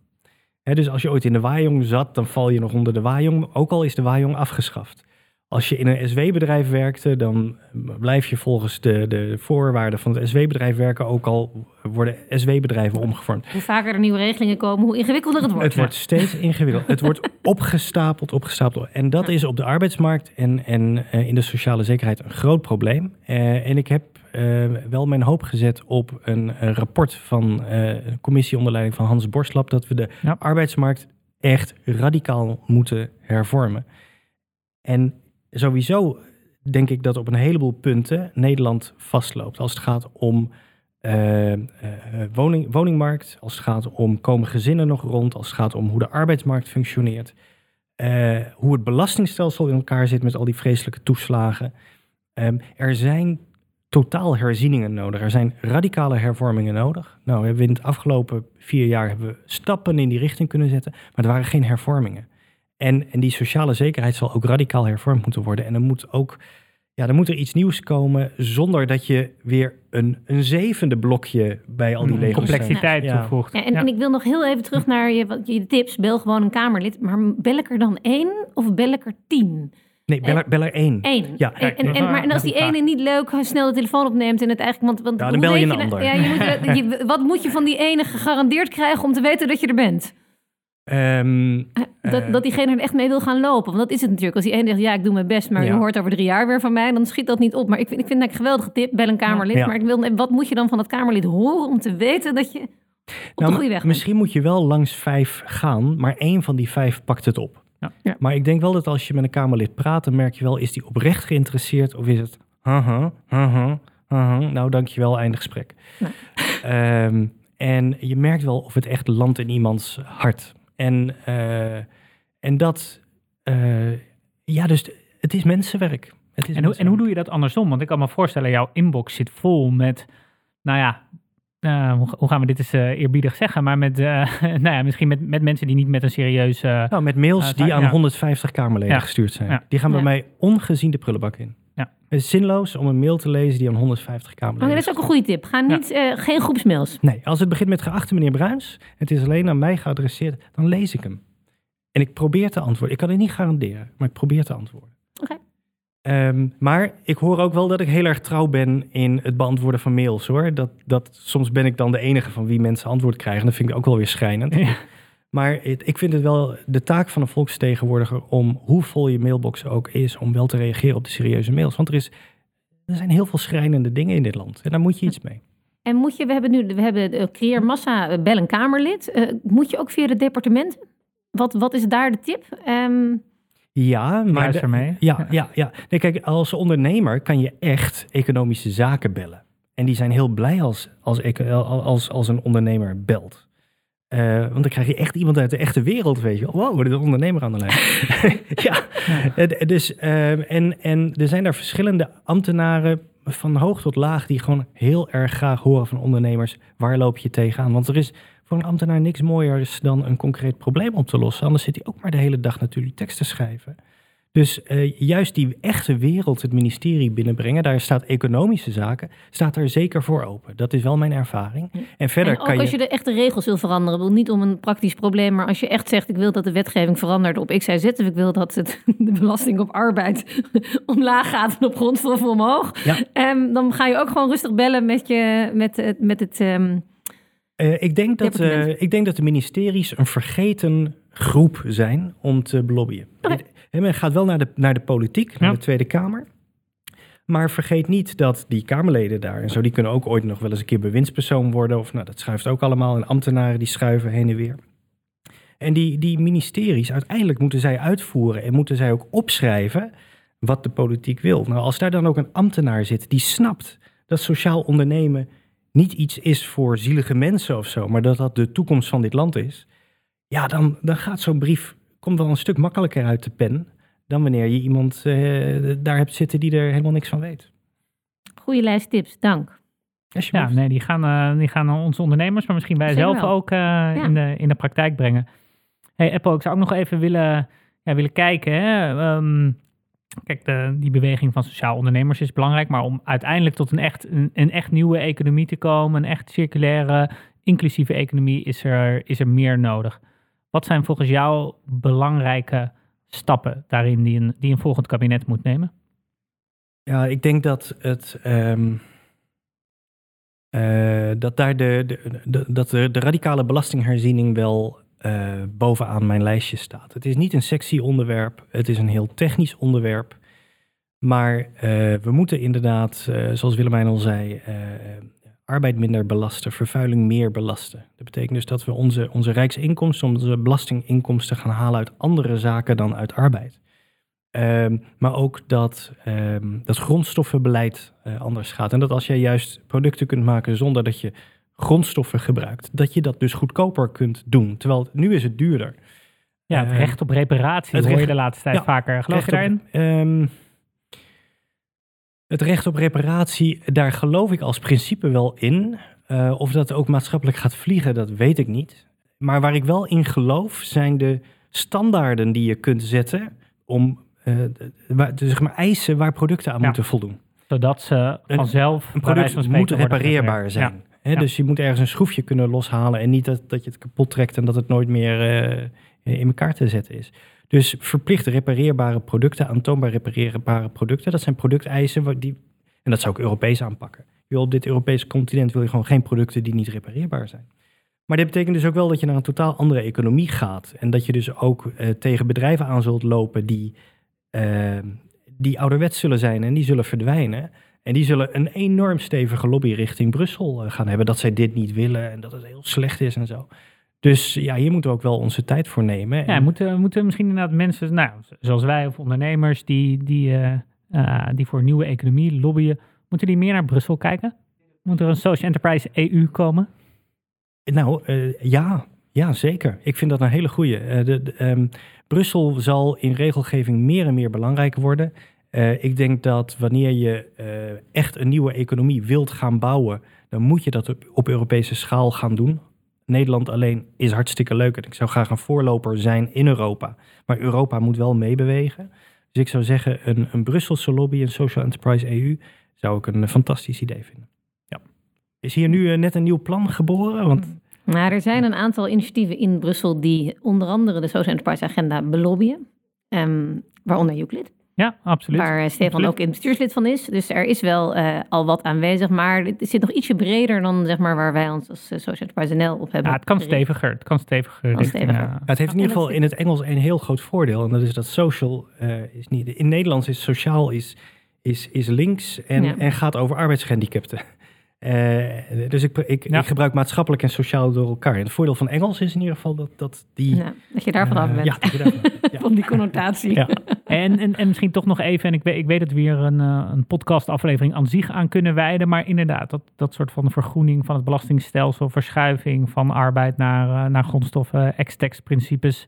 He, dus als je ooit in de Wajong zat, dan val je nog onder de Wajong, ook al is de Wajong afgeschaft. Als je in een SW-bedrijf werkte, dan blijf je volgens de, de voorwaarden van het SW-bedrijf werken, ook al worden SW-bedrijven omgevormd. Hoe vaker er nieuwe regelingen komen, hoe ingewikkelder het wordt. Het wordt steeds ingewikkeld. het wordt opgestapeld, opgestapeld. En dat is op de arbeidsmarkt en, en uh, in de sociale zekerheid een groot probleem. Uh, en ik heb uh, wel mijn hoop gezet op een, een rapport van een commissie onder leiding van Hans Borstlap, dat we de ja. arbeidsmarkt echt radicaal moeten hervormen. En sowieso denk ik dat op een heleboel punten Nederland vastloopt. Als het gaat om uh, woning, woningmarkt, als het gaat om komen gezinnen nog rond, als het gaat om hoe de arbeidsmarkt functioneert, uh, hoe het belastingstelsel in elkaar zit met al die vreselijke toeslagen. Um, er zijn totaal herzieningen nodig. Er zijn radicale hervormingen nodig. Nou, we hebben in het afgelopen vier jaar hebben we stappen in die richting kunnen zetten, maar er waren geen hervormingen. En, en die sociale zekerheid zal ook radicaal hervormd moeten worden. En er moet ook ja, er moet er iets nieuws komen zonder dat je weer een, een zevende blokje bij al die mm, legers complexiteit ja. toevoegt. Ja, en, ja. en, ik wil nog heel even terug naar je, wat, je tips. Bel gewoon een Kamerlid. Maar bel ik er dan één of bel ik er tien? Nee, bel er, bel er één. Eén. Ja. En, en, en, maar en als die ene niet leuk snel de telefoon opneemt en het eigenlijk... Want, want ja, dan bel je een je, ander. Ja, je moet, je, wat moet je van die ene gegarandeerd krijgen om te weten dat je er bent? Um, dat, uh, dat diegene er echt mee wil gaan lopen. Want dat is het natuurlijk. Als die ene zegt, ja, ik doe mijn best, maar ja. je hoort over drie jaar weer van mij, dan schiet dat niet op. Maar ik vind, ik vind dat een geweldige tip, bel een Kamerlid. Ja. Maar ik wil, wat moet je dan van dat Kamerlid horen om te weten dat je op nou, de goede weg bent? Misschien moet je wel langs vijf gaan, maar één van die vijf pakt het op. Ja. Maar ik denk wel dat als je met een Kamerlid praat, dan merk je wel, is die oprecht geïnteresseerd of is het, haha, haha, haha, nou dankjewel, einde gesprek. Nee. Um, en je merkt wel of het echt landt in iemands hart. En, uh, en dat, uh, ja, dus het is mensenwerk. Het is en, hoe, en hoe doe je dat andersom? Want ik kan me voorstellen, jouw inbox zit vol met, nou ja, uh, hoe, hoe, gaan we dit eens eerbiedig zeggen? Maar met, nou ja, misschien met, met mensen die niet met een serieus... nou, met mails die aan ja. 150 Kamerleden ja. gestuurd zijn. Ja. Die gaan bij mij ongezien de prullenbak in. Ja. Het is zinloos om een mail te lezen die aan 150 Kamerleden oh, Dat is ook een goede tip. Ga niet, ja. uh, geen groepsmails. Nee, als het begint met geachte meneer Bruins, het is alleen aan mij geadresseerd, dan lees ik hem. En ik probeer te antwoorden. Ik kan het niet garanderen, maar ik probeer te antwoorden. Oké. Okay. Um, maar ik hoor ook wel dat ik heel erg trouw ben in het beantwoorden van mails hoor. Dat, dat, soms ben ik dan de enige van wie mensen antwoord krijgen. Dat vind ik ook wel weer schrijnend. Ja. Maar het, ik vind het wel de taak van een volksvertegenwoordiger om, hoe vol je mailbox ook is, om wel te reageren op de serieuze mails. Want er, is, er zijn heel veel schrijnende dingen in dit land en daar moet je iets mee. En moet je, we hebben nu, we hebben de creëer massa, bel een Kamerlid. Uh, moet je ook via het departement? Wat, wat is daar de tip? Um... Ja, maar de, mee. Ja, ja, ja. Nee, kijk, als ondernemer kan je echt economische zaken bellen. En die zijn heel blij als, als, als, als een ondernemer belt. Uh, want dan krijg je echt iemand uit de echte wereld, weet je wel. Wow, er is een ondernemer aan de lijn. ja, ja. dus, uh, en, en er zijn daar verschillende ambtenaren van hoog tot laag... die gewoon heel erg graag horen van ondernemers... waar loop je tegenaan? Want er is voor een ambtenaar niks mooiers dan een concreet probleem op te lossen. Anders zit hij ook maar de hele dag natuurlijk tekst te schrijven. Dus uh, juist die echte wereld, het ministerie binnenbrengen, daar staat economische zaken, staat er zeker voor open. Dat is wel mijn ervaring. En verder en ook kan je. als je de echte regels wil veranderen, wil niet om een praktisch probleem, maar als je echt zegt: ik wil dat de wetgeving verandert op X, Y, Z, of ik wil dat het, de belasting op arbeid omlaag gaat en op grondstoffen omhoog, Ja. um, dan ga je ook gewoon rustig bellen met, je, met, met het. Um, uh, ik, denk dat, uh, ik denk dat de ministeries een vergeten groep zijn om te lobbyen. Okay. Men gaat wel naar de, naar de politiek, naar de Tweede Kamer. Maar vergeet niet dat die Kamerleden daar en zo, die kunnen ook ooit nog wel eens een keer bewindspersoon worden. Of nou, dat schuift ook allemaal. En ambtenaren die schuiven heen en weer. En die, die ministeries, uiteindelijk moeten zij uitvoeren en moeten zij ook opschrijven wat de politiek wil. Nou, als daar dan ook een ambtenaar zit die snapt dat sociaal ondernemen niet iets is voor zielige mensen of zo, maar dat dat de toekomst van dit land is. Ja, dan, dan gaat zo'n brief komt wel een stuk makkelijker uit de pen dan wanneer je iemand uh, daar hebt zitten die er helemaal niks van weet. Goeie lijst tips, dank. Ja, nee, die gaan, uh, die gaan onze ondernemers, maar misschien wij zelf ook uh, ja. in, de, in de praktijk brengen. Hey Apple, ik zou ook nog even willen, ja, willen kijken. Hè? Um, kijk, de, die beweging van sociaal ondernemers is belangrijk, maar om uiteindelijk tot een echt, een, een echt nieuwe economie te komen, een echt circulaire, inclusieve economie, is er, is er meer nodig. Wat zijn volgens jou belangrijke stappen daarin die een, die een volgend kabinet moet nemen? Ja, ik denk dat het. Um, uh, dat daar de, de, dat de, radicale belastingherziening wel uh, bovenaan mijn lijstje staat. Het is niet een sexy onderwerp, het is een heel technisch onderwerp. Maar uh, we moeten inderdaad, zoals Willemijn al zei, arbeid minder belasten, vervuiling meer belasten. Dat betekent dus dat we onze, onze rijksinkomsten, onze belastinginkomsten gaan halen uit andere zaken dan uit arbeid. Um, maar ook dat, um, dat grondstoffenbeleid uh, anders gaat. En dat als jij juist producten kunt maken zonder dat je grondstoffen gebruikt, dat je dat dus goedkoper kunt doen. Terwijl nu is het duurder. Ja, het recht op reparatie het hoor recht, je de laatste tijd ja, vaker. Geloof je daarin? Op, um, het recht op reparatie, daar geloof ik als principe wel in. Uh, of dat ook maatschappelijk gaat vliegen, dat weet ik niet. Maar waar ik wel in geloof, zijn de standaarden die je kunt zetten om uh, dus zeg maar eisen waar producten aan ja. moeten voldoen. Zodat ze vanzelf een, product moet repareerbaar zijn. Ja. Hè? Ja. Dus je moet ergens een schroefje kunnen loshalen en niet dat, dat je het kapot trekt en dat het nooit meer uh, in elkaar te zetten is. Dus verplicht repareerbare producten, aantoonbaar repareerbare producten, dat zijn producteisen die, en dat zou ik Europees aanpakken. Wil op dit Europese continent wil je gewoon geen producten die niet repareerbaar zijn. Maar dit betekent dus ook wel dat je naar een totaal andere economie gaat. En dat je dus ook uh, tegen bedrijven aan zult lopen die, uh, die ouderwets zullen zijn en die zullen verdwijnen. En die zullen een enorm stevige lobby richting Brussel uh, gaan hebben. Dat zij dit niet willen en dat het heel slecht is en zo. Dus ja, hier moeten we ook wel onze tijd voor nemen. Ja, moeten, moeten misschien inderdaad mensen, nou, zoals wij of ondernemers die, die, uh, die voor nieuwe economie lobbyen, moeten die meer naar Brussel kijken? Moet er een Social Enterprise EU komen? Nou, uh, ja, ja, zeker. Ik vind dat een hele goede. Uh, de, de, um, Brussel zal in regelgeving meer en meer belangrijk worden. Uh, ik denk dat wanneer je echt een nieuwe economie wilt gaan bouwen, dan moet je dat op, op Europese schaal gaan doen. Nederland alleen is hartstikke leuk en ik zou graag een voorloper zijn in Europa. Maar Europa moet wel meebewegen. Dus ik zou zeggen, een, een Brusselse lobby, een Social Enterprise EU, zou ik een fantastisch idee vinden. Ja. Is hier nu uh, net een nieuw plan geboren? Want... Nou, er zijn een aantal initiatieven in Brussel die onder andere de Social Enterprise Agenda belobbyen. Um, waaronder Euclid. Ja, absoluut. Waar Stefan absoluut. ook in bestuurslid van is. Dus er is wel uh, al wat aanwezig. Maar het zit nog ietsje breder dan zeg maar, waar wij ons als uh, Social Enterprise NL op hebben. Ja, het kan steviger. Het kan steviger. Kan steviger. Ja. Ja, het heeft in ieder geval in het Engels een heel groot voordeel. En dat is dat social uh, is niet... In Nederlands is sociaal is, is, is links en, ja. en gaat over arbeidsgehandicapten. Uh, dus ik, ik, ja. ik, gebruik maatschappelijk en sociaal door elkaar. En het voordeel van Engels is in ieder geval dat, dat die... Ja, dat je daarvan uh, af bent. Ja, dat je daarvan, ja. van die connotatie. Ja. En, en, en misschien toch nog even, en ik weet, ik weet dat we hier een, uh, een podcastaflevering aan zich aan kunnen wijden, maar inderdaad, dat, dat soort van vergroening van het belastingstelsel, verschuiving van arbeid naar, naar grondstoffen, ex-tax-principes.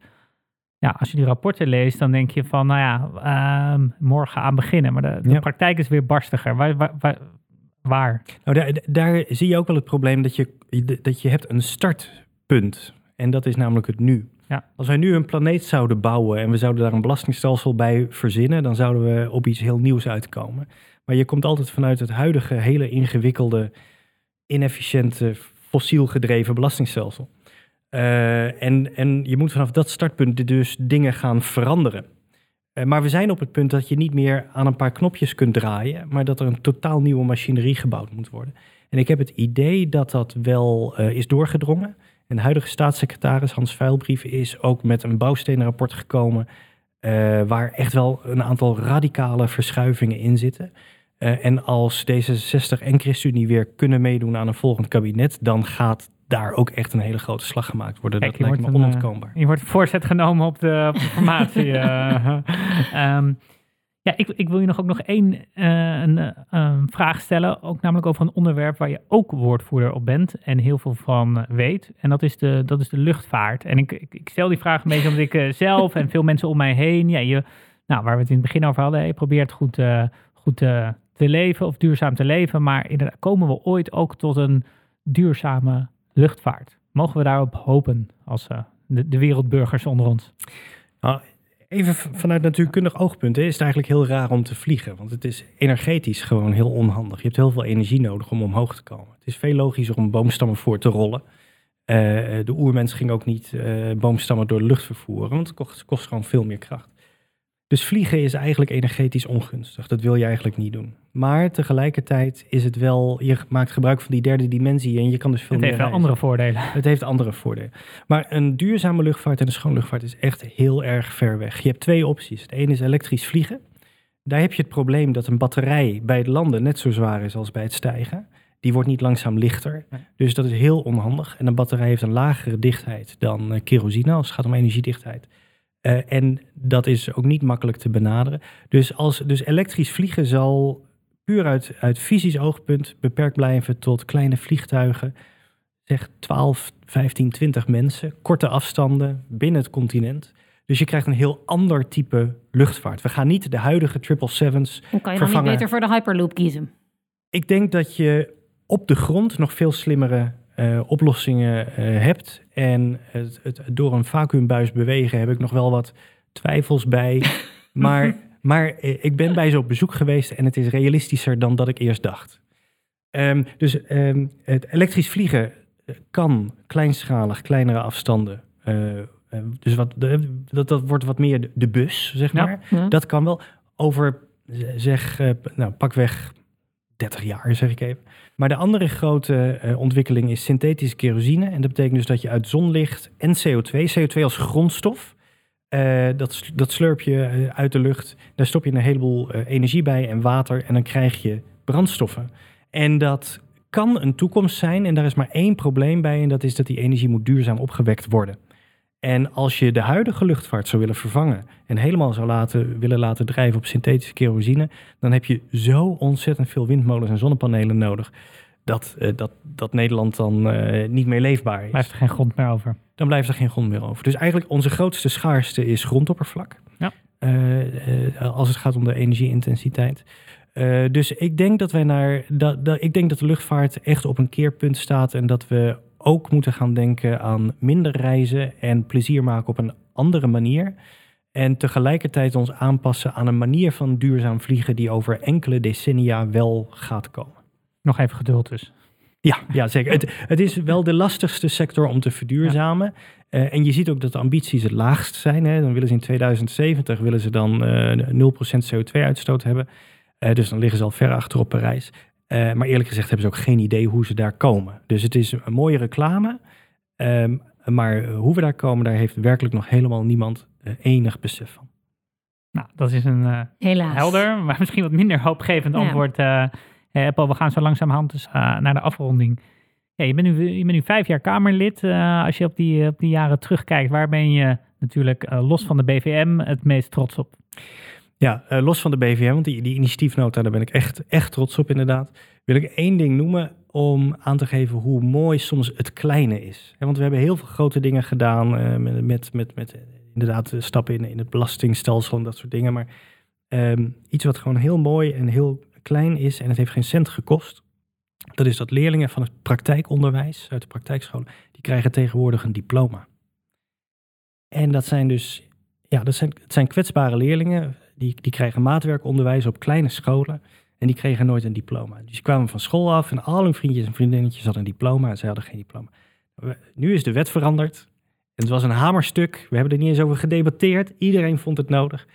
Ja, als je die rapporten leest, dan denk je van, nou ja, morgen aan beginnen. Maar de, de praktijk is weer barstiger. Waar, waar, waar, Waar? Nou, daar, daar, zie je ook wel het probleem dat je, dat je hebt een startpunt. En dat is namelijk het nu. Ja. Als wij nu een planeet zouden bouwen en we zouden daar een belastingstelsel bij verzinnen, dan zouden we op iets heel nieuws uitkomen. Maar je komt altijd vanuit het huidige hele ingewikkelde, inefficiënte, fossiel gedreven belastingstelsel. Uh, en, en je moet vanaf dat startpunt dus dingen gaan veranderen. Uh, maar we zijn op het punt dat je niet meer aan een paar knopjes kunt draaien, maar dat er een totaal nieuwe machinerie gebouwd moet worden. En ik heb het idee dat dat wel uh, is doorgedrongen. En de huidige staatssecretaris Hans Vuilbrief is ook met een bouwstenenrapport gekomen, waar echt wel een aantal radicale verschuivingen in zitten. en als D66 en ChristenUnie weer kunnen meedoen aan een volgend kabinet, dan gaat daar ook echt een hele grote slag gemaakt worden. Kijk, dat lijkt me een, onontkoombaar. je wordt voorzet genomen op de, op de formatie. uh, um, ja, ik, ik, wil je nog ook nog één uh, een, uh, vraag stellen. Ook namelijk over een onderwerp waar je ook woordvoerder op bent en heel veel van weet. En dat is de, dat is de luchtvaart. En ik, ik, ik stel die vraag een beetje omdat ik zelf en veel mensen om mij heen. Ja, je, nou, waar we het in het begin over hadden. Je probeert goed, goed te leven of duurzaam te leven. Maar inderdaad, komen we ooit ook tot een duurzame luchtvaart. Mogen we daarop hopen als uh, de, wereldburgers onder ons? Nou, even vanuit natuurkundig oogpunt hè, is het eigenlijk heel raar om te vliegen. Want het is energetisch gewoon heel onhandig. Je hebt heel veel energie nodig om omhoog te komen. Het is veel logischer om boomstammen voor te rollen. Uh, de oermens ging ook niet boomstammen door lucht vervoeren, want het kost gewoon veel meer kracht. Dus vliegen is eigenlijk energetisch ongunstig. Dat wil je eigenlijk niet doen. Maar tegelijkertijd is het wel, je maakt gebruik van die derde dimensie en je kan dus veel het meer. Het heeft wel andere voordelen. Het heeft andere voordelen. Maar een duurzame luchtvaart en een schoon luchtvaart is echt heel erg ver weg. Je hebt twee opties. Het ene is elektrisch vliegen. Daar heb je het probleem dat een batterij bij het landen net zo zwaar is als bij het stijgen. Die wordt niet langzaam lichter. Dus dat is heel onhandig. En een batterij heeft een lagere dichtheid dan uh, kerosine als het gaat om energiedichtheid. Uh, en dat is ook niet makkelijk te benaderen. Dus, als, dus elektrisch vliegen zal puur uit, uit fysisch oogpunt beperkt blijven tot kleine vliegtuigen. Zeg 12, 15, 20 mensen, korte afstanden binnen het continent. Dus je krijgt een heel ander type luchtvaart. We gaan niet de huidige 777's Dan kan je vervangen. dan niet beter voor de Hyperloop kiezen. Ik denk dat je op de grond nog veel slimmere uh, oplossingen uh, hebt. En het, het, door een vacuümbuis bewegen heb ik nog wel wat twijfels bij. maar, maar ik ben bij ze op bezoek geweest en het is realistischer dan dat ik eerst dacht. Um, dus um, het elektrisch vliegen kan kleinschalig, kleinere afstanden. Dus wat, dat, dat wordt wat meer de, de bus, zeg maar. Ja, ja. Dat kan wel over, zeg, nou, pakweg 30 jaar, zeg ik even. Maar de andere grote uh, ontwikkeling is synthetische kerosine. En dat betekent dus dat je uit zonlicht en CO2, CO2 als grondstof, uh, dat, slurp je uh, uit de lucht. Daar stop je een heleboel energie bij en water en dan krijg je brandstoffen. En dat kan een toekomst zijn en daar is maar één probleem bij en dat is dat die energie moet duurzaam opgewekt worden. En als je de huidige luchtvaart zou willen vervangen en helemaal zou laten, willen laten drijven op synthetische kerosine, dan heb je zo ontzettend veel windmolens en zonnepanelen nodig. Dat, uh, dat, dat Nederland dan uh, niet meer leefbaar is. Blijft er geen grond meer over. Dan blijft er geen grond meer over. Dus eigenlijk onze grootste schaarste is grondoppervlak. Ja. Uh, als het gaat om de energieintensiteit. dus ik denk dat wij naar. Dat, dat, ik denk dat de luchtvaart echt op een keerpunt staat. En dat we ook moeten gaan denken aan minder reizen en plezier maken op een andere manier. En tegelijkertijd ons aanpassen aan een manier van duurzaam vliegen die over enkele decennia wel gaat komen. Nog even geduld dus. Ja, ja zeker. Het, het is wel de lastigste sector om te verduurzamen. Ja. Uh, en je ziet ook dat de ambities het laagst zijn. Hè. Dan willen ze in 2070 willen ze dan uh, 0% CO2-uitstoot hebben. Uh, dus dan liggen ze al ver achter op Parijs. Uh, maar eerlijk gezegd hebben ze ook geen idee hoe ze daar komen. Dus het is een mooie reclame. Um, maar hoe we daar komen, daar heeft werkelijk nog helemaal niemand uh, enig besef van. Nou, dat is een uh, Helaas. helder, maar misschien wat minder hoopgevend Ja. antwoord. Uh, Apple, we gaan zo langzamerhand dus, uh, naar de afronding. Ja, je, bent nu, je bent nu vijf jaar Kamerlid. Uh, als je op die, op die jaren terugkijkt, waar ben je natuurlijk uh, los van de BVM het meest trots op? Ja, uh, los van de BVM, want die, die initiatiefnota, daar ben ik echt, echt trots op inderdaad. Wil ik één ding noemen om aan te geven hoe mooi soms het kleine is. Want we hebben heel veel grote dingen gedaan uh, met, met, met, met inderdaad stappen in, in het belastingstelsel en dat soort dingen. Maar um, iets wat gewoon heel mooi en heel klein is en het heeft geen cent gekost. Dat is dat leerlingen van het praktijkonderwijs uit de praktijkscholen, die krijgen tegenwoordig een diploma. En dat zijn dus, ja, dat zijn, het zijn kwetsbare leerlingen. Die, die krijgen maatwerkonderwijs op kleine scholen. En die kregen nooit een diploma. Dus die kwamen van school af en al hun vriendjes en vriendinnetjes hadden een diploma en zij hadden geen diploma. Nu is de wet veranderd. En het was een hamerstuk. We hebben er niet eens over gedebatteerd. Iedereen vond het nodig.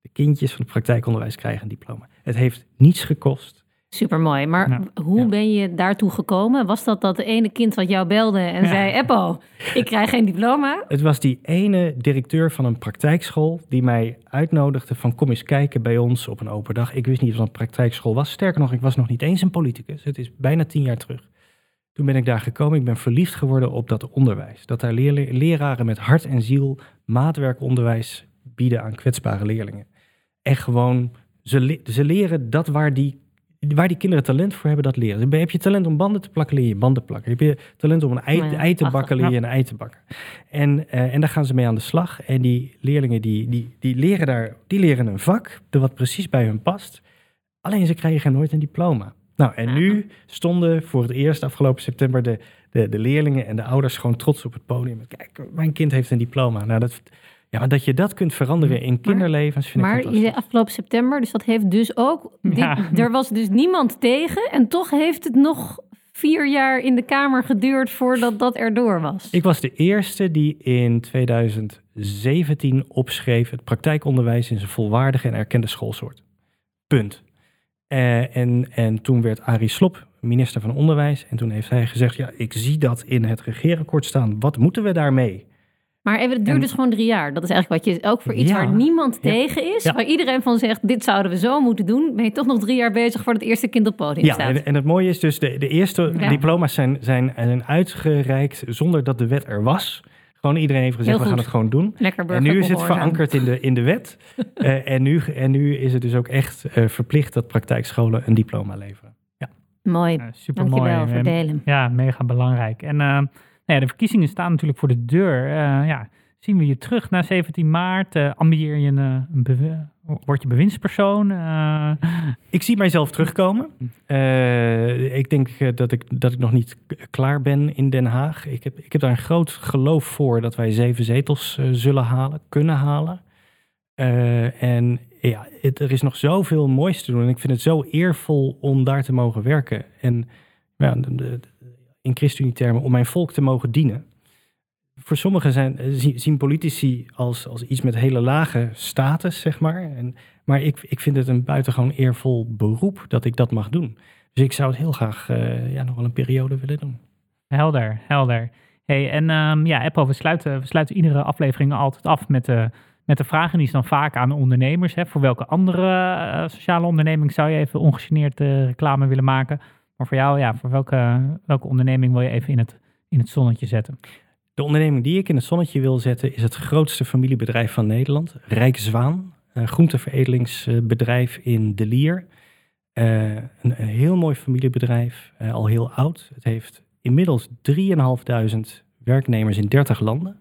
De kindjes van het praktijkonderwijs krijgen een diploma. Het heeft niets gekost. Supermooi. Maar Ja. hoe Ja. ben je daartoe gekomen? Was dat dat ene kind wat jou belde en zei... Eppo, ik krijg geen diploma? Het was die ene directeur van een praktijkschool die mij uitnodigde van kom eens kijken bij ons op een open dag. Ik wist niet wat een praktijkschool was. Sterker nog, ik was nog niet eens een politicus. Het is bijna tien jaar terug. Toen ben ik daar gekomen. Ik ben verliefd geworden op dat onderwijs. Dat daar leraren met hart en ziel maatwerkonderwijs bieden aan kwetsbare leerlingen. En gewoon, ze, le- ze leren dat waar die, waar die kinderen talent voor hebben, dat leren. Heb je talent om banden te plakken, leer je banden plakken. Heb je talent om een ei, Oh ja, ei te bakken, leer je een ei te bakken. En, eh, en daar gaan ze mee aan de slag. En die leerlingen die, die, die leren daar, die leren een vak, de wat precies bij hun past. Alleen ze krijgen nooit een diploma. Nou, en Ja. nu stonden voor het eerst afgelopen september de, de, de leerlingen en de ouders gewoon trots op het podium. Kijk, mijn kind heeft een diploma. Nou, dat, ja, maar dat je dat kunt veranderen in kinderlevens vind Maar ik zei afgelopen september, dus dat heeft dus ook... dit- er was dus niemand tegen en toch heeft het nog vier jaar in de Kamer geduurd voordat dat erdoor was. Ik was de eerste die in 2017 opschreef het praktijkonderwijs in zijn volwaardige en erkende schoolsoort. Punt. Eh, en, en toen werd Arie Slop minister van Onderwijs. En toen heeft hij gezegd, ja, ik zie dat in het regeerakkoord staan. Wat moeten we daarmee? Maar even, het duurt En- dus gewoon drie jaar. Dat is eigenlijk wat je, ook voor iets Ja. waar niemand Ja. tegen is, Ja. waar iedereen van zegt, dit zouden we zo moeten doen, ben je toch nog drie jaar bezig voor het eerste kind op podium Ja, staat. en, en het mooie is dus, de, de eerste Ja. diploma's zijn, zijn, zijn uitgereikt zonder dat de wet er was. Gewoon iedereen heeft gezegd, we gaan het gewoon doen. Lekker En nu is het verankerd in de, in de wet. Eh, en, nu, en nu is het dus ook echt eh, verplicht dat praktijkscholen een diploma leveren. Mooi, super mooi. dankjewel voor delen. Ja, mega belangrijk. En eh, nou ja, de verkiezingen staan natuurlijk voor de deur. Eh, ja, zien we je terug na 17 maart? Eh ambieer je een, eh, een word je bewindspersoon? Ik zie mijzelf terugkomen. Ik denk dat, ik, dat ik nog niet klaar ben in Den Haag. Ik heb, ik heb daar een groot geloof voor dat wij zeven zetels zullen halen, kunnen halen. En ja, er is nog zoveel moois te doen. En ik vind het zo eervol om daar te mogen werken. En ja, de- in ChristenUnie-termen om mijn volk te mogen dienen. Voor sommigen zijn, eh, zien, politici als, als iets met hele lage status, zeg maar. En, maar ik, ik vind het een buitengewoon eervol beroep dat ik dat mag doen. Dus ik zou het heel graag eh, ja, nog wel een periode willen doen. helder, helder. Hey, en ehm, ja, Eppo, we sluiten, we sluiten iedere aflevering altijd af met de, met de vraag. En die is dan vaak aan ondernemers. Hè. Voor welke andere eh, sociale onderneming zou je even ongegeneerd reclame willen maken? Maar voor jou, ja, voor welke, welke onderneming wil je even in het, in het zonnetje zetten? De onderneming die ik in het zonnetje wil zetten is het grootste familiebedrijf van Nederland, Rijkzwaan. Een groenteveredelingsbedrijf in De Lier. Eh, een, een heel mooi familiebedrijf, eh, al heel oud. Het heeft inmiddels 3.500 werknemers in 30 landen.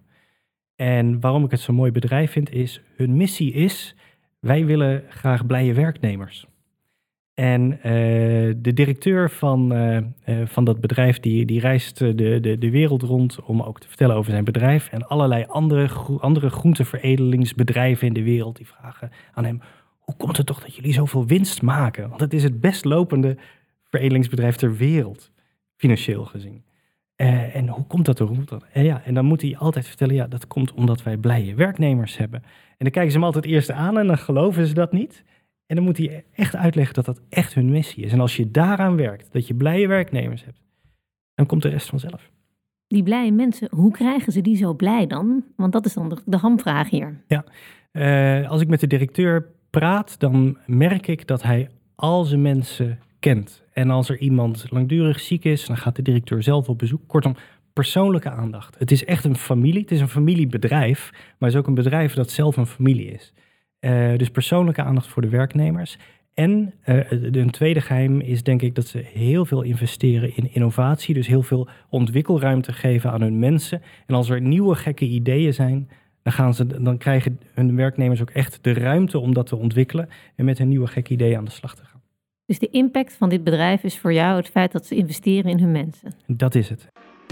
En waarom ik het zo'n mooi bedrijf vind is, hun missie is, wij willen graag blije werknemers. En eh, de directeur van, eh, eh, van dat bedrijf, die, die reist de, de, de wereld rond om ook te vertellen over zijn bedrijf. En allerlei andere, andere groenteveredelingsbedrijven in de wereld, die vragen aan hem, hoe komt het toch dat jullie zoveel winst maken? Want het is het best lopende veredelingsbedrijf ter wereld, financieel gezien. En hoe komt dat er? Dat? En, ja, en dan moet hij altijd vertellen, ja, dat komt omdat wij blije werknemers hebben. En dan kijken ze hem altijd eerst aan en dan geloven ze dat niet. En dan moet hij echt uitleggen dat dat echt hun missie is. En als je daaraan werkt, dat je blije werknemers hebt, dan komt de rest vanzelf. Die blije mensen, hoe krijgen ze die zo blij dan? Want dat is dan de, de hamvraag hier. Eh, als ik met de directeur praat, dan merk ik dat hij al zijn mensen kent. En als er iemand langdurig ziek is, dan gaat de directeur zelf op bezoek. Kortom, persoonlijke aandacht. Het is echt een familie. Het is een familiebedrijf, maar het is ook een bedrijf dat zelf een familie is. Eh, dus persoonlijke aandacht voor de werknemers. En de- een tweede geheim is denk ik dat ze heel veel investeren in innovatie. Dus heel veel ontwikkelruimte geven aan hun mensen. En als er nieuwe gekke ideeën zijn, dan, gaan ze, dan krijgen hun werknemers ook echt de ruimte om dat te ontwikkelen. En met hun nieuwe gekke ideeën aan de slag te gaan. Dus de impact van dit bedrijf is voor jou het feit dat ze investeren in hun mensen. Dat is het.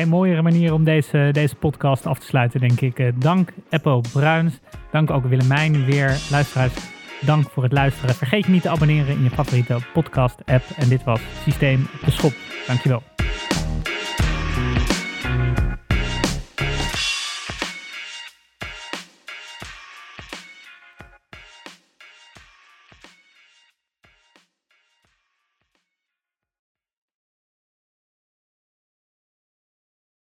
Mooiere manier om deze, deze podcast af te sluiten, denk ik. Eh, dank Eppo Bruins. Dank ook Willemijn weer. Luisteraars, dank voor het luisteren. Vergeet niet te abonneren in je favoriete podcast-app. En dit was Systeem de Schop. Dankjewel.